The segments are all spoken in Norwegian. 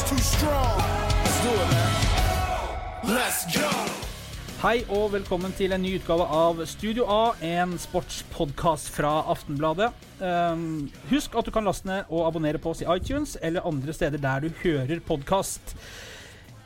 is too strong. Let's do it, man. Let's go. Hei og velkommen til en ny utgave av Studio A, en sportspodkast fra Aftenbladet. Um, husk at du kan laste ned og abonnere på oss i iTunes eller andre steder der du hører podkast.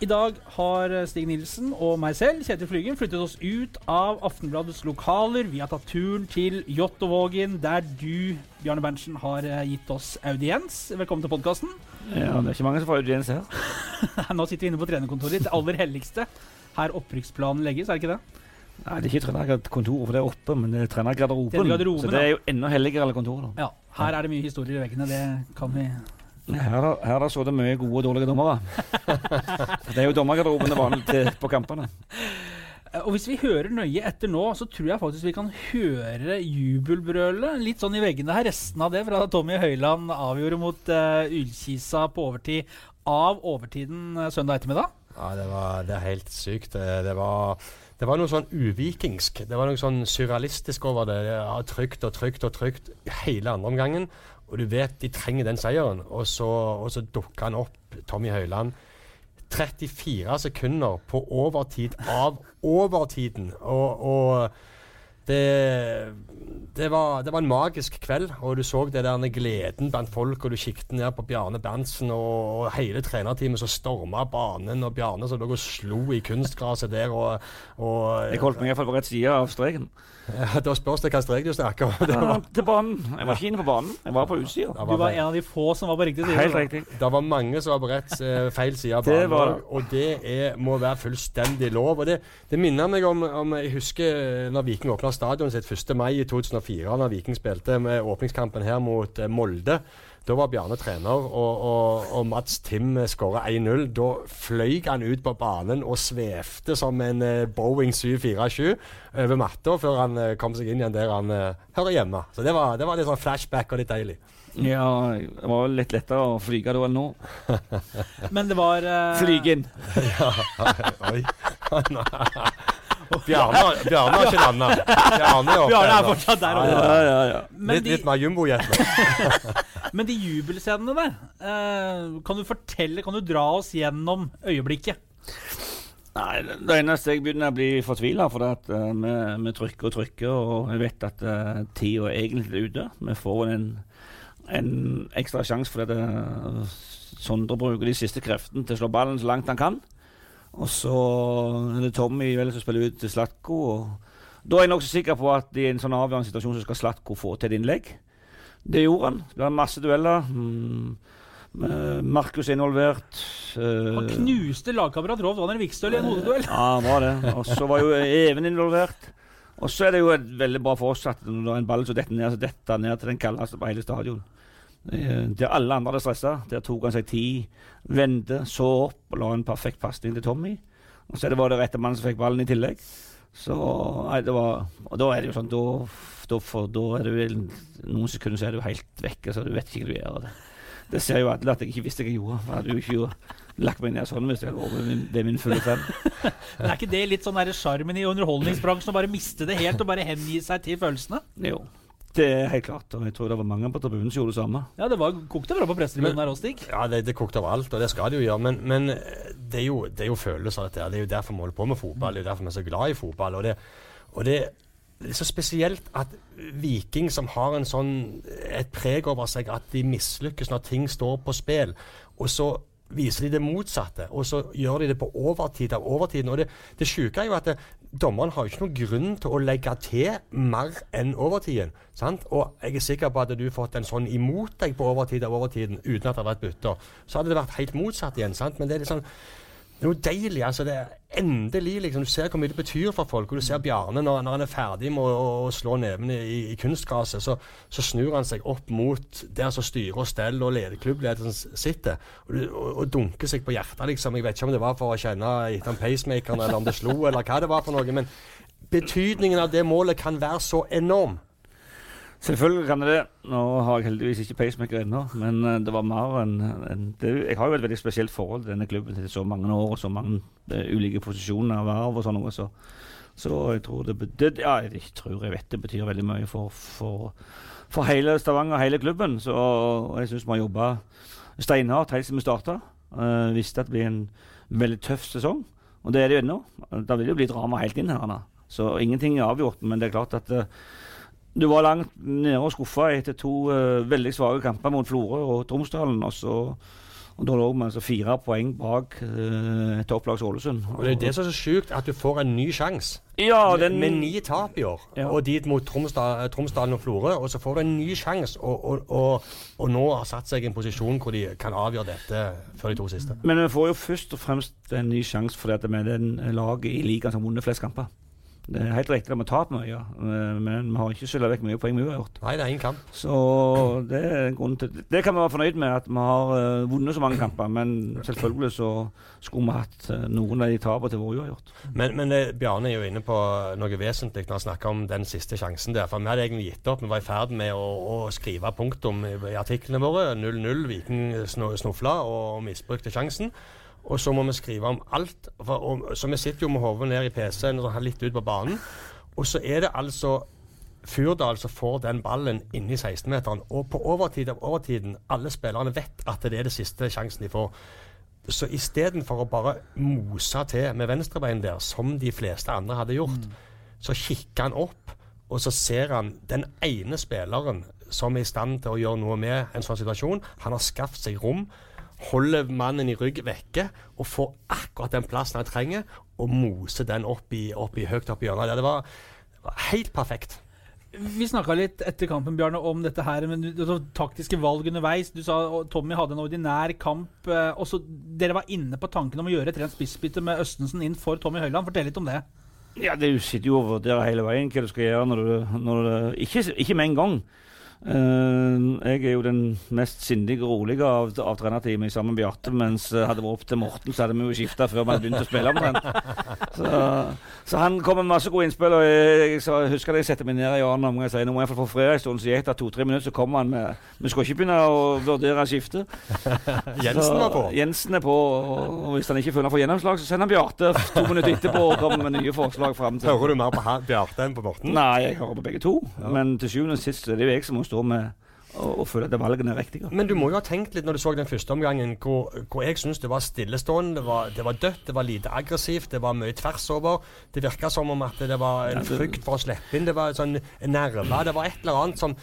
I dag har Stig Nilsen og meg selv, Kjetil Flygen, flyttet oss ut av Aftenbladets lokaler. Vi har tatt turen til Jåttåvågen, der du, Bjarne Berntsen, har eh, gitt oss audiens. Velkommen til podkasten. Ja, det er ikke mange som får audiens her. Nå sitter vi inne på trenerkontoret ditt, det aller helligste. Her opprykksplanen legges, er det ikke det? Nei, det er ikke trenerkontoret, for det er oppe, men det er trenergarderoben. Trenergarderoben, så det er jo enda helligere enn kontoret. Ja. Her er det mye historier i veggene, det kan vi Her har her har sittet mye gode og dårlige dommere. det er jo dommergarderoben det vanlige på kampene. Eh, Og hvis vi hører nøye etter nå, så tror jeg faktisk vi kan høre jubelbrølet litt sånn i veggene her. Resten av det fra da Tommy Høiland avgjorde mot uh, Ullkisa på overtid av overtiden uh, søndag ettermiddag. Ja, det, var, det er helt sykt. Det, det, var, det var noe sånn uvikingsk. Det var noe sånn surrealistisk over det. det ja, trygt og trygt og trygt hele andre omgangen. Og du vet de trenger den seieren. Og så, og så dukker han opp, Tommy Høiland. 34 sekunder på overtid av overtiden. Og, og det, det, var, det var en magisk kveld, og du så det der gleden blant folk. Og du kikket ned på Bjarne Berntsen og, og hele trenerteamet som storma banen. Og Bjarne som lå og slo i kunstgraset der. Og, og Jeg holdt meg iallfall på rett side av streken. ja, Da spørs det hvilken strek du snakker om. Det Ja, var, til banen. Jeg var ikke inne på banen, jeg var på utsida. Du var en av de få som var på riktig side. Helt riktig. det var mange som var på rett eh, feil side av banen. var det. og- Og det er, må være fullstendig lov. Og det, det minner meg om, om Jeg husker når Viking åpna stadion sitt 1. mai i 2004, da Viking spilte med åpningskampen her mot eh, Molde. Da var Bjarne trener, og, og, og Mats Tim skåra 1-0. Da fløy han ut på banen og svevde som en eh, Boeing 747 over matta før han eh, kom seg inn igjen der han eh, hører hjemme. Så det var, det var litt sånn flashback og litt deilig. Ja, det var litt lettere å flyge da enn nå. Men det var uh... Flyge inn. Oi. Bjarne, Bjarne har ikke landa. Bjarne er oppe. Bjarne er fortsatt der oppe. Ja, ja, ja. Men Litt, de, litt mer jumbojet men de jubelscenene der, eh, kan du fortelle, kan du dra oss gjennom øyeblikket? Nei, det eneste jeg begynner å bli fortvila, for det at uh, vi, vi trykker og trykker, og jeg vet at uh, tida er egentlig er ute. Vi får en, en ekstra sjanse fordi uh, Sondre bruker de siste kreftene til å slå ballen så langt han kan. Og så er det Tommy vel som spiller ut til Slatko. Og da er jeg nokså sikker på at i en sånn avgjørende situasjon så skal Slatko få til et innlegg. Det gjorde han. Det var masse dueller. Mm. eh, Markus er involvert. eh, Han knuste lagkamerat Rolf Donner Vikstøl i en hodeduell. ja, han var det. Og så var jo Even involvert. Og så er det jo veldig bra for oss at når en ball som detter ned, så detter ned til den kaldeste på hele stadion. Eh, Der alle andre hadde stressa, der tok han seg tid, vendte, så opp og la en perfekt pasning til Tommy. Og så det var det rette mannen som fikk ballen i tillegg. Så nei, det var Og da er det jo sånn Da, da, for, da er det vel noen sekunder så er du helt vekke, så du vet ikke hva du gjør. Det, det ser jo alle at jeg ikke visste hva jeg gjorde. Jeg hadde jo ikke lagt meg ned sånn hvis jeg hadde vært min- min fulle fem. Men er ikke det litt sånn sjarmen i underholdningsbransjen å bare miste det helt og bare hengi seg til følelsene? Jo, det er helt klart. Og jeg tror det var mange på tribunen som gjorde det samme. Ja, det var kokte bra på pressetribunen her òg, Stig. Ja, det, det kokte overalt, og det skal det jo gjøre. Men, men eh, det, er jo, det er jo følelser, dette her. Det er jo derfor vi holder på med fotball. Det er jo derfor vi er så glad i fotball. Og det, og det, det er så spesielt at Viking, som har en sånn, et preg over seg at de mislykkes når ting står på spill, og så viser de det motsatte, og så gjør de det på overtid av overtiden. Og det, det sjuke er jo at det, dommeren har ikke noen grunn til å legge til mer enn overtiden. Sant? Og jeg er sikker på at du fått en sånn imot deg på overtid av overtiden uten at det hadde vært bytter, så hadde det vært helt motsatt igjen. Sant? Men det er litt sånn det er noe deilig. altså det er Endelig. liksom, Du ser hvor mye det betyr for folk. og Du ser Bjarne når, når han er ferdig med å, å slå nevene i, i kunstgraset, så, så snur han seg opp mot der som styrer og steller og lederklubbledelsen sitter, og, og, og dunker seg på hjertet. liksom. Jeg vet ikke om det var for å kjenne etter pacemakeren, eller om det slo, eller hva det var for noe. Men betydningen av det målet kan være så enorm. Selvfølgelig kan det det. Nå har jeg heldigvis ikke pacemaker ennå, men eh, det var mer enn en. Jeg har jo et veldig spesielt forhold til denne klubben til så mange år og så mange eh, ulike posisjoner og verv og sånn noe, så, så jeg tror det, det Ja, jeg tror jeg vet det betyr veldig mye for, for, for hele Stavanger og hele klubben. Så jeg syns vi har jobba steinhardt helt siden vi starta. Uh, visste at det blir en veldig tøff sesong, og det er det jo ennå. Da vil det jo bli drama helt inn her. da. Så ingenting er avgjort, men det er klart at eh, du var langt nede og skuffa etter to uh, veldig svake kamper mot Florø og Tromsdalen. Og, så, og da lå vi altså fire poeng bak uh, topplags Ålesund. Og det er det som er så sjukt, at du får en ny sjanse. Ja, den, Med ni tap i år, Ja. og dit mot Tromsdal, Tromsdalen og Florø. Og så får du en ny sjanse, og, og, og, og nå har satt seg i en posisjon hvor de kan avgjøre dette før de to siste. Men vi får jo først og fremst en ny sjanse fordi at vi er den laget i ligaen som har vunnet flest kamper. Det er helt riktig at vi har tapt mye, men vi har ikke skylda vekk mye poeng vi har gjort. Nei, det er ingen kamp. Så det er grunnen til Det kan vi være fornøyd med, at vi har uh, vunnet så mange kamper. Men selvfølgelig så skulle vi hatt uh, noen av de tapene til vår uavgjort. Men, men eh, Bjarne er jo inne på noe vesentlig når han snakker om den siste sjansen der. For vi hadde egentlig gitt opp. Vi var i ferd med å, å skrive punktum i, i artiklene våre. 0-0, Viking snufla og misbrukte sjansen. Og så må vi skrive om alt. For, og, så vi sitter jo med hodet ned i PC-en og litt ut på banen. Og så er det altså Furdal som får den ballen inni 16-meteren. Og på overtid av overtiden, alle spillerne vet at det er det siste sjansen de får. Så istedenfor å bare mose til med venstrebein der, som de fleste andre hadde gjort, så kikker han opp, og så ser han den ene spilleren som er i stand til å gjøre noe med en sånn situasjon. Han har skaffet seg rom, holder mannen i rygg vekke og får akkurat den plassen han trenger, og moser den opp i, opp i, høyt opp i hjørnet. Det var, det var helt perfekt. Vi snakka litt etter kampen Bjarne, om dette her, men du, det taktiske valg underveis. Du sa at Tommy hadde en ordinær kamp. og også, dere var inne på tanken om å gjøre et rent spissbytte med Østensen inn for Tommy Høiland. Fortell litt om det. Ja, Du sitter jo og vurderer hele veien hva du skal gjøre når du, når du ikke, ikke med en gang. Eh, jeg er jo den mest sindige og rolige av, av trenerteamet sammen med Bjarte. Mens uh, hadde det vært opp til Morten, så hadde vi jo skifta før vi hadde begynt å spille omtrent. Så, så han kom med masse gode innspill. Og jeg, jeg, husker at jeg setter meg ned i annen omgang og sier nå må jeg få fred en stund. Så gikk det to-tre minutter, så kommer han med Vi skal ikke begynne å vurdere skifte. Jensen var på. Jensen er på, og og hvis han ikke føler han får gjennomslag, så sender han Bjarte to minutter etterpå og kommer med nye forslag fram til Hører du mer på Bjarte enn på Morten? Nei, jeg hører på begge to. Men til syvende og sist er det jo jeg som må stå med og, føle at valgene er riktige. Men du må jo ha tenkt litt når du så den første omgangen, hvor, hvor jeg syns det var stillestående, det var, det var dødt, det var lite aggressivt, det var mye tvers over. Det virka som om at det var en frykt for å slippe inn, det var sånn nerver. Det var et eller annet som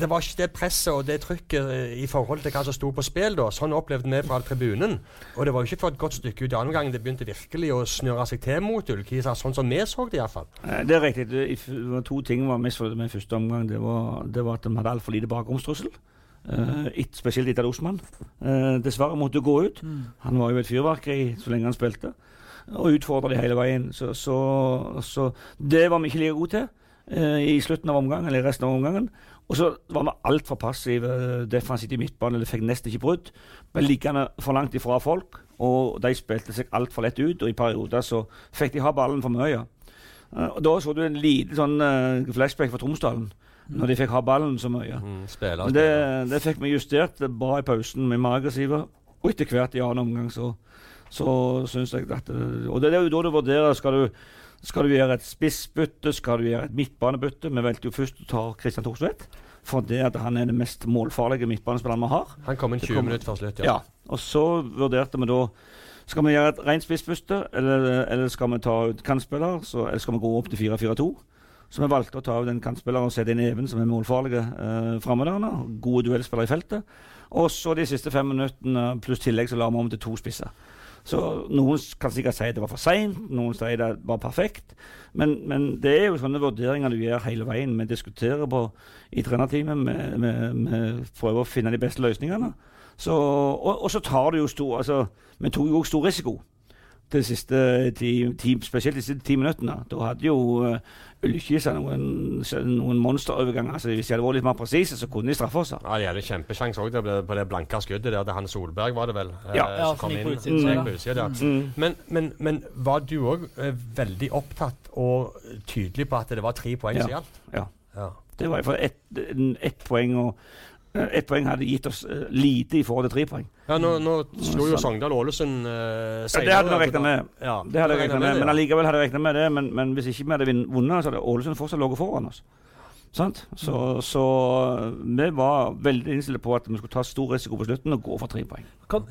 Det var ikke det presset og det trykket eh, i forhold til hva som sto på spill da. Sånn opplevde vi fra tribunen. Og det var jo ikke for et godt stykke ut i andre omgang det begynte virkelig å snøre seg til mot Ullkisa, sånn som vi så det iallfall. Eh, Det er riktig. Det var to ting var misfornøyd med i første omgang. Det var, det var at de hadde altfor lite bakromstrussel. Uh, et, spesielt etter Osman. Uh, dessverre måtte gå ut. Han var jo et fyrverkeri så lenge han spilte, og utfordra de hele veien. Så, så, så det var vi ikke like gode til eh, i slutten av omgangen, eller resten av omgangen. Og så var vi altfor passive eh, defensivt i midtbanen. Det fikk nesten ikke brudd. Men liggende for langt ifra folk, og de spilte seg altfor lett ut. Og i perioder så fikk de ha ballen for mye. Eh, og Da så du en liten sånn eh, flashback fra Tromsdalen, når de fikk ha ballen så mye. Mm, spiller, Men det, det fikk vi justert bra i pausen med magersiver. og etter hvert i annen omgang så, så syns jeg at det- Og det er jo da du vurderer skal du, skal du gjøre et spissbytte, skal du gjøre et midtbanebytte. Vi valgte jo først å ta Christian Thorsvedt, for det at han er den mest målfarlige midtbanespilleren vi har. Han kom inn 20 kom- minutter før slutt, Ja. ja. Og så vurderte vi da Skal vi gjøre et rent spissbytte, eller, eller skal vi ta ut kantspiller, så, eller skal vi gå opp til 4-4-2? Så vi valgte å ta ut den kantspilleren og sette inn Even, som er målfarlig eh, framme der. Gode duellspillere i feltet. Og så de siste fem minuttene pluss tillegg så la vi om til to spisser. Så noen kan sikkert si det var for seint, noen sier det var perfekt. Men, men det er jo sånne vurderinger du gjør hele veien. Vi diskuterer på, i trenerteamet, vi- prøver å finne de beste løsningene. Så, og, og så tar du jo stor altså, Vi tok jo også stor risiko de siste ti, ti, spesielt de siste ti minuttene. Da hadde jo uh, Ullkisa noen, noen monsteroverganger. Altså, hvis de hadde vært litt mer presise, så kunne de straffe oss. Ja, De hadde kjempesjanse òg på det blanke skuddet der. Det han Solberg var det vel? eh, Ja. Ja, som kom inn. ja. på utsiden, ja. Mm. Men, men, men var du òg eh, veldig opptatt og tydelig på at det var tre poeng Ja. som gjaldt? Ja. Ja. Det var iallfall ett ett poeng, og eh, ett poeng hadde gitt oss eh, lite i forhold til tre poeng. Ja, nå, nå slo jo. Sogndal Ålesund uh, Ja, det hadde vi regna med. Ja, Det hadde regnet med, det, men allikevel hadde jeg regna med det. Men, men hvis ikke vi hadde vunnet, så hadde Ålesund fortsatt ligget foran oss. Sant? Så, så vi var veldig innstilt på at vi skulle ta stor risiko på slutten og gå for tre poeng. Kan,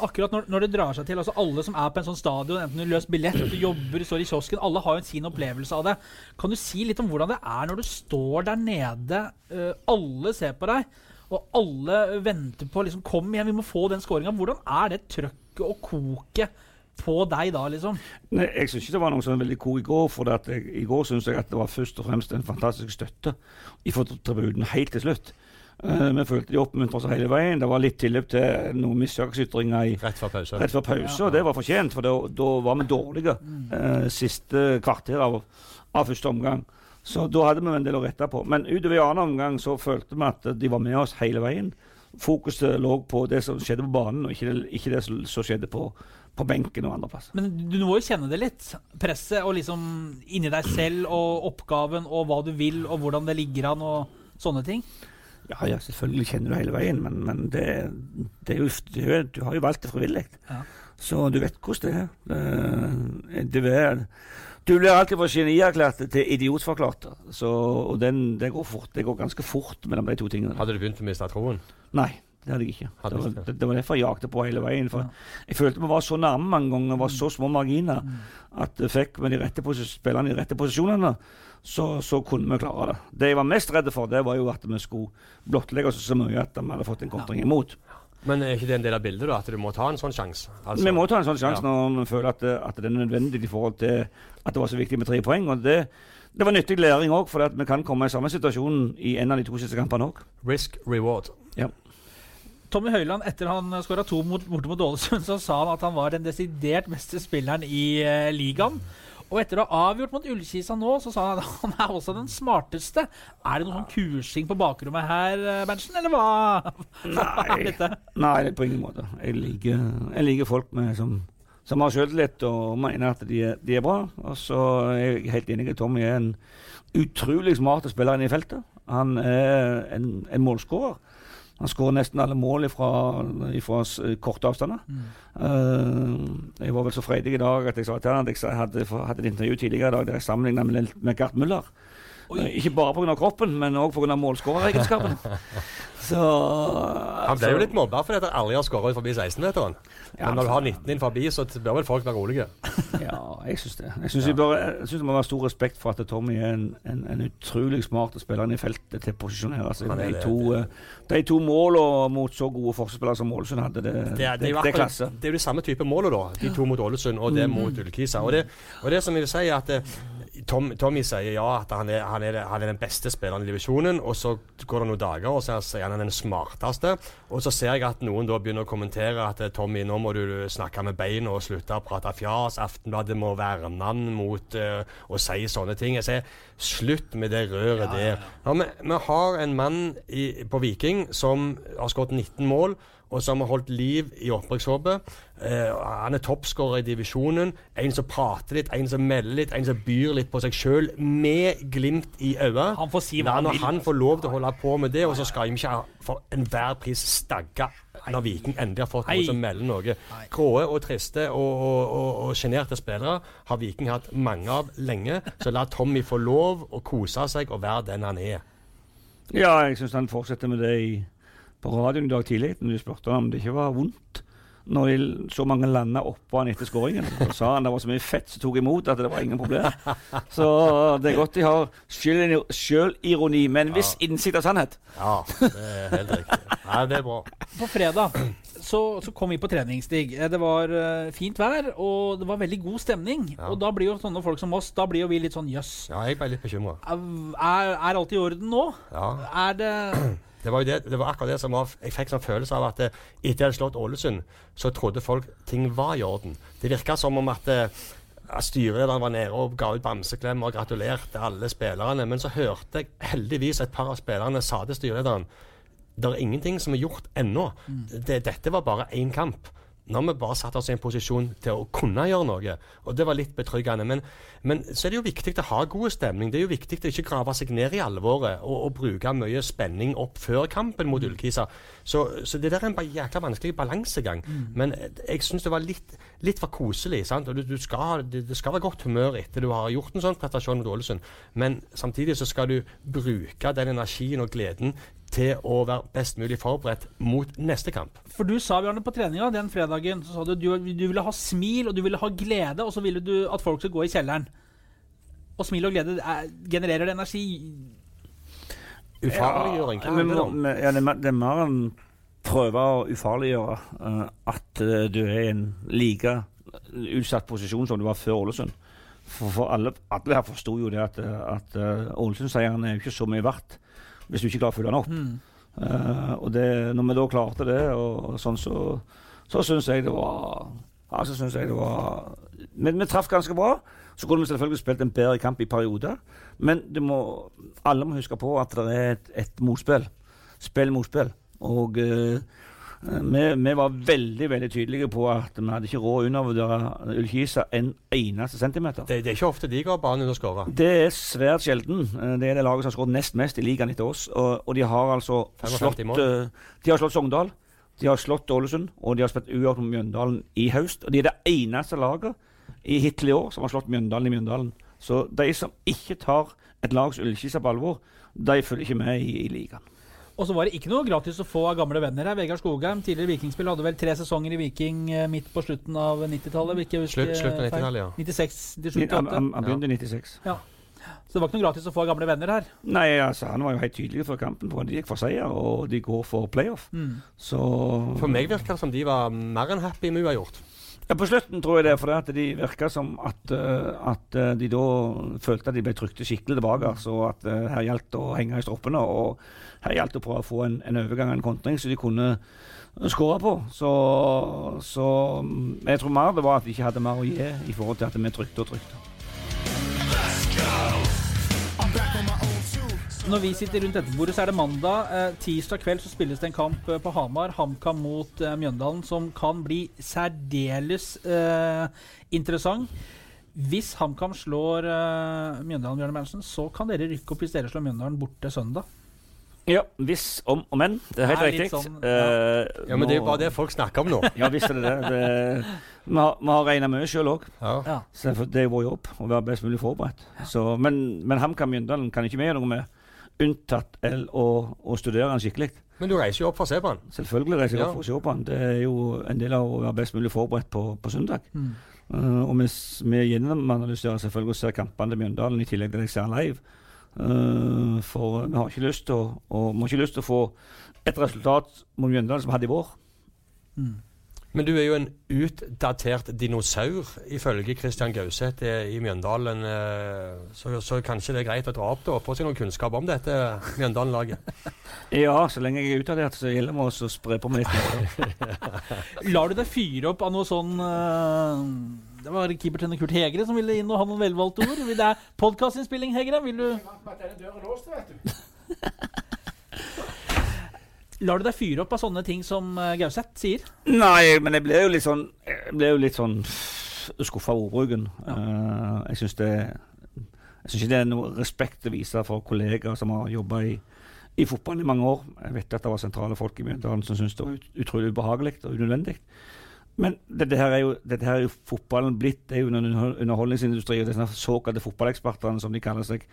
akkurat når, når det drar seg til, altså alle som er på en sånn stadion, enten du løser billett, du jobber, står i kiosken, alle har jo sin opplevelse av det. Kan du si litt om hvordan det er når du står der nede, uh, alle ser på deg, og alle venter på liksom, Kom igjen, vi må få den skåringa. Hvordan er det trøkket og koket på deg da, liksom? Nei, jeg syns ikke det var noe sånn veldig kor i går. For at jeg, i går syns jeg at det var først og fremst en fantastisk støtte fra tribunen helt til slutt. Eh, vi følte de oppmuntra oss hele veien. Det var litt tilløp til noen misjaksytringer Rett før pause. rett før pause, og det var fortjent, for da, da var vi dårlige eh, siste kvarter av, av første omgang. Så da hadde vi en del å rette på. Men utover i annen omgang så følte vi at de var med oss hele veien. Fokuset lå på det som skjedde på banen, og ikke det, ikke det som skjedde på, på benken og andreplass. Men du må jo kjenne det litt. Presset og liksom inni deg selv og oppgaven og hva du vil og hvordan det ligger an og sånne ting. Ja, ja, selvfølgelig kjenner du hele veien, men, men det, det er jo, det er, jo- du har jo valgt det frivillig. Ja. Så du vet hvordan det er. Det, det er du blir alltid fra genierklært til idiotforklart. Så, og den, det, går fort, det går ganske fort mellom de to tingene. Hadde du begynt å miste troen? Nei, det hadde jeg ikke. Hadde Det var, det, det var derfor jeg jakte på hele veien. For Jeg følte vi var så nærme mange ganger, var så små marginer, at jeg fikk med de rette spillerne i de rette posisjonene, så, så kunne vi klare det. Det jeg var mest redd for, det var jo at vi skulle blottlegge oss så mye at vi hadde fått en kontring imot. Men er ikke det en del av bildet, da? At du må ta en sånn sjanse? Altså- Vi må ta en sånn sjanse Ja. når vi føler at at det er nødvendig i forhold til at det var så viktig med tre poeng. og det det var nyttig læring òg, for at vi kan komme i samme situasjon i en av de to siste kampene òg. Risk reward. Tommy Høiland, etter han skåra to mot, mot Ålesund, så sa han at han var den desidert beste spilleren i uh, ligaen. Og etter å ha avgjort mot Ullkisa nå, så sa han at han er også den smarteste. Er det noe sånn kursing på bakrommet her, eh, Berntsen, eller hva, Nei. Nei, det på ingen måte. Jeg liker, jeg liker folk med, som, som har selvtillit og mener at de, de er bra. Og så er jeg helt enig i Tommy er en utrolig smart spiller inne i feltet. Han er en, en målskårer. Han skårer nesten alle mål fra korte avstander. Eh, jeg var vel så freidig i dag at jeg sa til han at jeg jeg hadde, hadde et intervju tidligere i dag der jeg sammenligna med, med Gert Müller. Ikke bare pga. kroppen, men òg pga. målskåreregenskapene. Så Han ble jo litt mobba fordi at han aldri har skåra forbi 16-meteren. Ja, Men når du har 19 inn forbi, så bør vel folk være rolige. Ja, jeg syns det. Jeg syns det må være stor respekt for at Tommy er en, en, en utrolig smart spiller i feltet til å posisjonere seg. Han er De to, eh, de to målene mot så gode forsvarsspillere som Ålesund hadde, det, Det er, det, det er klasse. det er jo de samme type målet, da. De to mot Ålesund og det mot Ullkisa. Og det, og det som jeg vil si, er at eh, Tom, Tommy sier ja, at han er, han, er, han er den beste spilleren i divisjonen. Og så går det noen dager, og så sier han han er den smarteste. Og så ser jeg at noen da begynner å kommentere at eh, Tommy, nå må du snakke med beina og slutte å prate fjas. Aftenbladet må verne han mot uh, å si sånne ting. Jeg sier slutt med det røret der. Ja, vi, vi har en mann i, på Viking som har skåret 19 mål og som har holdt liv i opprykkshåpet. Eh, han er toppskårer i divisjonen. En som prater litt, en som melder litt, en som byr litt på seg sjøl, med glimt i øyet. Han får si hva han når vil. han får lov til å holde på med det, og så skal vi ikke for enhver pris stagge når Viking endelig har fått noe som melder noe. Gråe og triste og sjenerte spillere har Viking hatt mange av lenge, så la Tommy få lov å kose seg og være den han er. Ja, jeg syns han fortsetter med det i, på radioen i dag tidlig, når de spurte om det ikke var vondt. Når de, så mange landa oppå han etter skåringen. Så sa han det var så mye fett som tok imot at det var ingen problem. Så det er godt de har sjøl- sjølironi med en viss innsikt av sannhet. Ja, det er helt riktig. Nei, det er bra. På fredag så, så kom vi på treningsstig. Eh, Det var eh, fint vær, og det var veldig god stemning. Ja. Og da blir jo sånne folk som oss, da blir jo vi litt sånn jøss. Ja, jeg ble litt bekymra. Er, er alt i orden nå? Ja. Er det Det var, jo det, det var akkurat det som var Jeg fikk sånn følelse av at etter etter jeg hadde slått Ålesund, så trodde folk ting var i orden. Det virka som om at eh, at styrelederen var nede og ga ut bamseklem og gratulerte alle spillerne. Men så hørte jeg heldigvis et par av spillerne sa til styrelederen det er ingenting som er gjort ennå. Det, dette var bare én kamp. Nå har vi bare satt oss i en posisjon til å kunne gjøre noe, og det var litt betryggende. Men, men så er det jo viktig å ha god stemning. Det er jo viktig å ikke grave seg ned i alvoret og, og bruke mye spenning opp før kampen mot Ullkisa. Så, så det der er en jækla vanskelig balansegang. Men eh, jeg syns det var litt, litt for koselig. sant? Og du, du skal, det, det skal være godt humør etter du har gjort en sånn prestasjon mot Ålesund, men samtidig så skal du bruke den energien og gleden til å være best mulig forberedt mot neste kamp. For du sa Bjarne, på treninga den fredagen så sa du du, du ville ha smil og du ville ha glede, og så ville du at folk skulle gå i kjelleren. Og smil og glede er, genererer det energi. Ufarliggjøring, hva handler det ja, det, er mer- det er mer en prøve å ufarliggjøre uh, at eh, du er i en like utsatt posisjon som du var før Ålesund. For, for alle, alle her forsto jo det at, eh, at uh, Ålesund-seieren er jo ikke så mye verdt hvis du ikke klarer å følge den opp. Mm. Uh, og det, når vi da klarte det, og, og sånn, så, så syns jeg det var ja, så synes jeg det var Men vi traff ganske bra. Så kunne vi selvfølgelig spilt en bedre kamp i perioder. Men må, alle må huske på at det er et, et motspill. Spill motspill. Og eh, vi, vi var veldig veldig tydelige på at vi hadde ikke råd å undervurdere Ullkisa en eneste centimeter. Det, det er ikke ofte de går banen under skåra. Det er svært sjelden. Eh, Det er det laget som har skåret nest mest i ligaen etter oss. Og, og de har altså slått eh, De har slått Sogndal, de har slått Ålesund, og de har spilt uavgjort med Mjøndalen i høst. Og de er det eneste laget i hittil i år som har slått Mjøndalen i Mjøndalen. Så de som ikke tar et lags Ullkisa på alvor, de følger ikke med i, i ligaen. Og så var det ikke noe gratis å få av gamle venner her. Vegard Skogheim, tidligere Vikingspill, hadde vel tre sesonger i Viking eh, midt på slutten av 90-tallet. vil ikke huske Slutt, slutt av 90-tallet, ja. 96 til Han, 78. han, han begynte i 96. Så det var ikke noe gratis å få av gamle venner her. Nei, altså, han var jo helt tydelig før kampen på at de gikk for seier, og de går for playoff. Mm. Så For meg virker det som de var mer enn happy med uavgjort. Ja, På slutten tror jeg det, for det at de virka som at, eh, at eh, de da følte at de ble trykte skikkelig tilbake. Så at eh, her gjaldt å henge i stroppene, og her gjaldt å prøve å få en, en overgang, en kontring, så de kunne skåre på. Så, så mm, jeg tror mer det var at vi ikke hadde mer å gi i forhold til at vi trykte og trykte. Når vi sitter rundt dette bordet, så er det mandag. Eh, tirsdag kveld så spilles det en kamp eh, på Hamar. HamKam mot eh, Mjøndalen, som kan bli særdeles eh, interessant. Hvis HamKam slår eh, Mjøndalen, Bjørne Berntsen, så kan dere rykke opp hvis dere slår Mjøndalen borte søndag. Ja, hvis, om og men. Det er helt Det er litt riktig. sånn, Eh, Ja, Men det er jo nå- bare det folk snakker om nå. Ja, visst er det det. det vi har, vi har regna mye sjøl òg. Ja. Ja. Så det er vår jobb å være best mulig forberedt. Så, men men HamKam Mjøndalen kan ikke vi gjøre noe med, unntatt el- å, å studere den skikkelig. Men du reiser jo opp for å se på den. Selvfølgelig reiser jeg Ja. opp for å se på den. Det er jo en del av å være best mulig forberedt på, på søndag. Mm. Uh, og vi, vi gjennomanalyserer selvfølgelig og ser kampene til Mjøndalen i tillegg til det jeg ser live. Uh, for vi har ikke lyst til å, og, vi har ikke lyst til å få et resultat mot Mjøndalen som vi hadde i vår. Mm. Men du er jo en utdatert dinosaur, ifølge Christian Gauseth eh, i Mjøndalen. eh, Så, så kanskje det er greit å dra opp da, og få seg noen kunnskap om dette Mjøndalen-laget. Ja, så lenge jeg er utdatert, så gjelder det å spre på meg litt. Lar du deg fyre opp av noe sånn uh Det var keepertrener Kurt Hegre som ville inn og ha noen velvalgte ord. Det er podkastinnspilling, Hegre. Vil du Lar du deg fyre opp av sånne ting som uh, Gauseth sier? Nei, men jeg ble jo litt sånn Jeg ble jo litt sånn skuffa av ordbruken. Eh, jeg syns det Jeg syns ikke det er noe respekt å vise for kollegaer som har jobba i, i fotballen i mange år. Jeg vet at det var sentrale folk i Mjøndalen som syntes det var ut, utrolig ubehagelig og unødvendig. Men dette her, er jo, dette her er jo fotballen blitt. Det er jo en underholdningsindustri. og Disse såkalte fotballekspertene, som de kaller seg,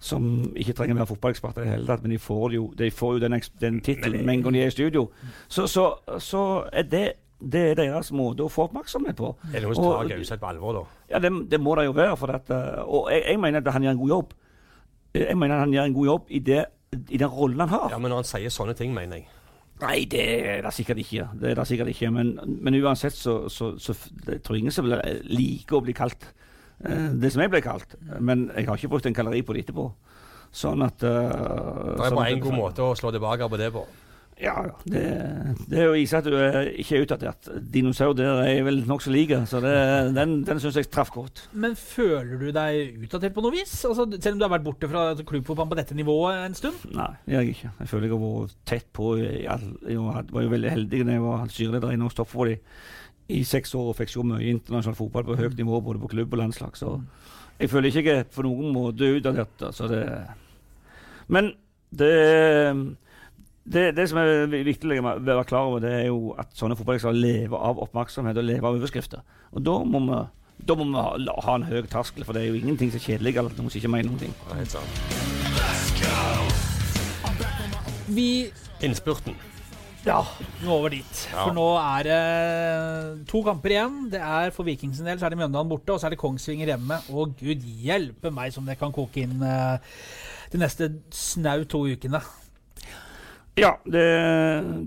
som ikke trenger å være fotballeksperter i det hele tatt, men de får jo, de får jo den, den tittelen med en gang de er i studio. Så, så, så er det, det er deres måte å få oppmerksomhet på. Er det noe som tar Gauseth på alvor, da? Ja, det, det må det jo være. For at, og jeg, jeg mener at han gjør en god jobb. Jeg mener at han gjør en god jobb i, det, i den rollen han har. Ja, Men når han sier sånne ting, mener jeg. Nei, det er det sikkert ikke. Det er det sikkert ikke. Men, men uansett så, så, så jeg tror ingen som liker å bli kalt eh, det som jeg ble kalt. Men jeg har ikke brukt en kalori på det etterpå. Sånn at uh, Det er bare én god måte å slå tilbake på det på. Ja. Det, det er å vise at du er ikke er utdatert. Dinosaur der er jeg vel nokså like, så det, den, den syns jeg traff godt. Men føler du deg utdatert på noe vis? Altså, selv om du har vært borte fra klubbfotballen på dette nivået en stund? Nei, det gjør jeg ikke. Jeg føler jeg har vært tett på Jeg var jo veldig heldig når jeg var styreleder i Norsk Toppfotball i, i seks år og fikk se mye internasjonal fotball på høyt nivå, både på klubb og landslag. Så jeg føler ikke jeg på noen måte utdatert. Altså det Men det, det, det som er viktig å være klar over, det er jo at sånne fotballag lever av oppmerksomhet og lever av overskrifter. Og da må vi da må vi ha, ha en høy terskel, for det er jo ingenting som er kjedelig eller noen som ikke mener noen ting. Vi Innspurten. Ja, nå over dit. Ja. For nå er det to kamper igjen. Det er For Vikings sin del så er det Mjøndalen borte, og så er det Kongsvinger hjemme. Og gud hjelpe meg som det kan koke inn eh, de neste snau to ukene. Ja, det,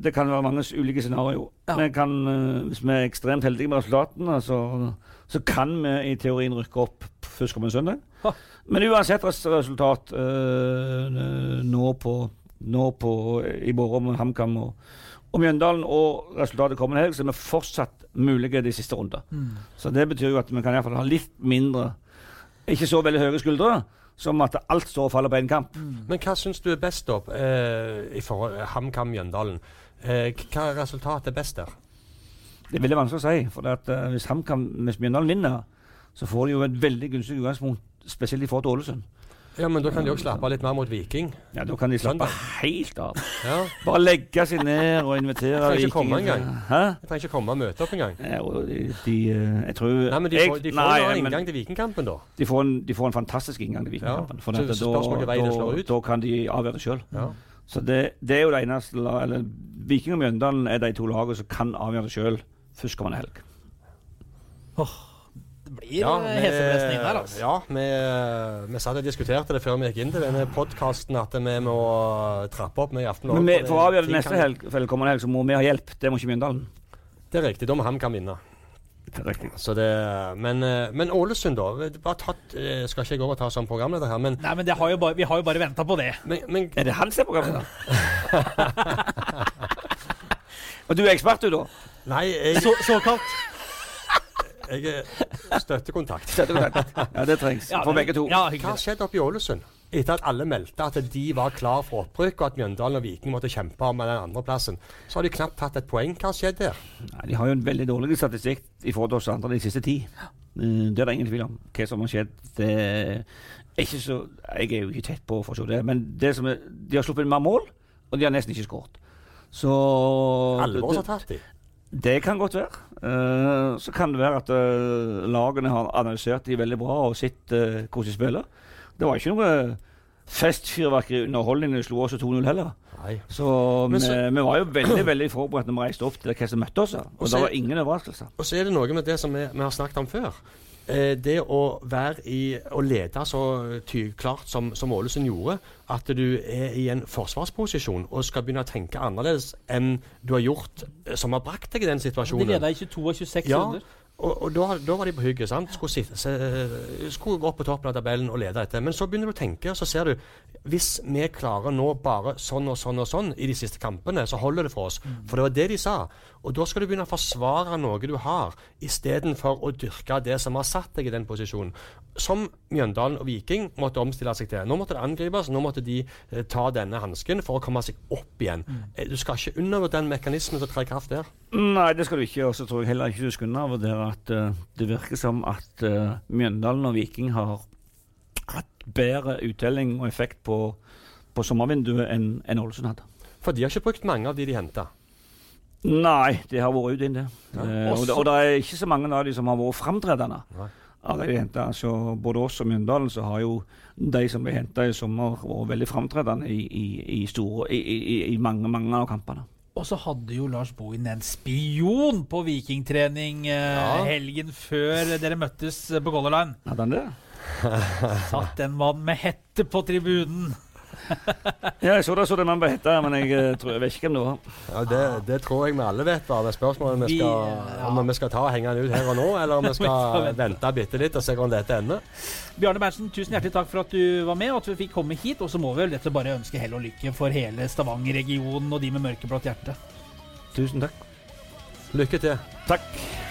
det kan være mange ulike scenarioer. Ja. Eh, Hvis vi er ekstremt heldige med resultatene, så, så kan vi i teorien rykke opp førstkommende søndag. Ha. Men uansett resultat øh, nå, på, nå på, i morgen med HamKam og, og Mjøndalen, og resultatet kommende helg, så er vi fortsatt mulige de siste runder. Så det betyr jo at vi kan i hvert fall ha litt mindre, ikke så veldig høye skuldre, som at alt står og faller på én kamp. Men hva syns du er best, da, eh, i forhold HamKam Mjøndalen? Eh, hva resultat er best der? Det er veldig vanskelig å si. For at, uh, hvis HamKam hvis Mjøndalen vinner, så får de jo et veldig gunstig utgangspunkt, spesielt i forhold til Ålesund. Ja, men Da kan de òg slappe av litt mer mot Viking. Ja, Da kan de slappe Søndag. helt av. Ja, Bare legge seg ned og invitere Trenger ikke komme Viking- engang. Hæ? Jeg trenger ikke komme og møte opp engang. Ja, de, de, eh, jeg tror Nei, men De får, de får nei, jo en men inngang til Vikingkampen, da. de, får en, de får en fantastisk inngang til Vikingkampen. Ja, for så dette, da, da, da kan de avgjøre det sjøl. Ja. Så det, det er jo det eneste la- eller, Viking og Mjøndalen er de to lagene som kan avgjøre det sjøl førstkommende helg. Det blir ja, heseblesning der, altså. Ja, vi, vi satt og diskuterte det før vi gikk inn til denne podkasten, at vi må trappe opp med i Aftenbladet. Men vi, for å avgjøre det neste helg, for kommende helg, så må vi ha hjelp. Det må ikke Mjøndalen. Det er riktig. Da må HamKam vinne. Det. Så det, men, eh, men Ålesund, da. Bare tatt, eh, skal ikke jeg ta som programleder her, men, Nei, men det har jo bare, vi har jo bare venta på det. men, men Er det han som er programleder? Og du er ekspert, du, da? Nei, jeg, Så, såkalt. Jeg er støttekontakt. Støttekontakt. Ja, det trengs. Ja, For begge to. Ja, Hva skjedde har skjedd oppe i Ålesund? Etter at alle meldte at de var klar for opprykk, og at Mjøndalen og Viking måtte kjempe om den andreplassen, så har de knapt tatt et poeng. Hva har skjedd der? Nei, de har jo en veldig dårlig statistikk i forhold til oss andre de siste ti. Eh, Det er det ingen tvil om. Hva som har skjedd. Det er ikke så Jeg er jo ikke tett på for å se det, men det som er, de har sluppet inn mer mål, og de har nesten ikke skåret. Så Alvor har tatt dem? det kan godt være. Eh, så kan det være at uh, lagene har analysert de veldig bra og sett uh, hvordan de spiller. Det var ikke noe festfyrverkeri underholdning når de slo oss 2-0 heller. Så, Men vi, så- vi var jo veldig veldig forberedt når vi reiste opp til hva som møtte oss. Og Og det var ingen overraskelser. Og så er det noe med det som vi, vi har snakket om før. Eh, det å være i Å lede så klart som, som Ålesund gjorde, at du er i en forsvarsposisjon og skal begynne å tenke annerledes enn du har gjort, eh, som har brakt deg i den De situasjonen. leda i 22 og 26 Ja, runder. og, og da, da var de på hugget. sant? Skulle, sitte, se, skulle gå opp på toppen av tabellen og lede etter. Men så begynner du å tenke, og så ser du Hvis vi klarer nå bare sånn og sånn og sånn i de siste kampene, så holder det for oss. For det var det de sa. Og da skal du begynne å forsvare noe du har, istedenfor å dyrke det som har satt deg i den posisjonen. Som Mjøndalen og Viking måtte omstille seg til. Nå måtte det angripes, nå måtte de eh, ta denne hansken for å komme seg opp igjen. Mm. Du skal ikke undervurdere den mekanismen som trer i kraft der. Nei, det skal du ikke. Og så tror jeg heller ikke du skal undervurdere at uh, det virker som at uh, Mjøndalen og Viking har hatt bedre uttelling og effekt på, på sommervinduet enn en Ålesund hadde. For de har ikke brukt mange av de de henta. Nei, det har vært ute inn, det. Ja. Eh, og, Også- det og det er ikke så mange av de som har vært framtredende. Altså, både oss og Mjøndalen så har jo de som ble henta i sommer, vært veldig framtredende i, i, i, store, i, i, i mange, mange av kampene. Og så hadde jo Lars Bohin en spion på vikingtrening eh, Ja. helgen før dere møttes eh, på Color Line. Hadde han det? Satt en mann med hette på tribunen. Ja, jeg så det, så det man ble hetta, men jeg, eh, tror, jeg vet ikke hvem det var. Ja, det, det tror jeg vi alle vet. bare. Det er spørsmålet om vi skal, ja. om vi skal ta og henge den ut her og nå, eller om vi skal vente bitte litt og se hvordan dette ender. Bjarne Berntsen, tusen hjertelig takk for at du var med, og at vi fikk komme hit. Og så må vi vel dette bare ønske hell og lykke for hele Stavanger-regionen og de med mørkeblått hjerte. Tusen takk. Lykke til. Takk.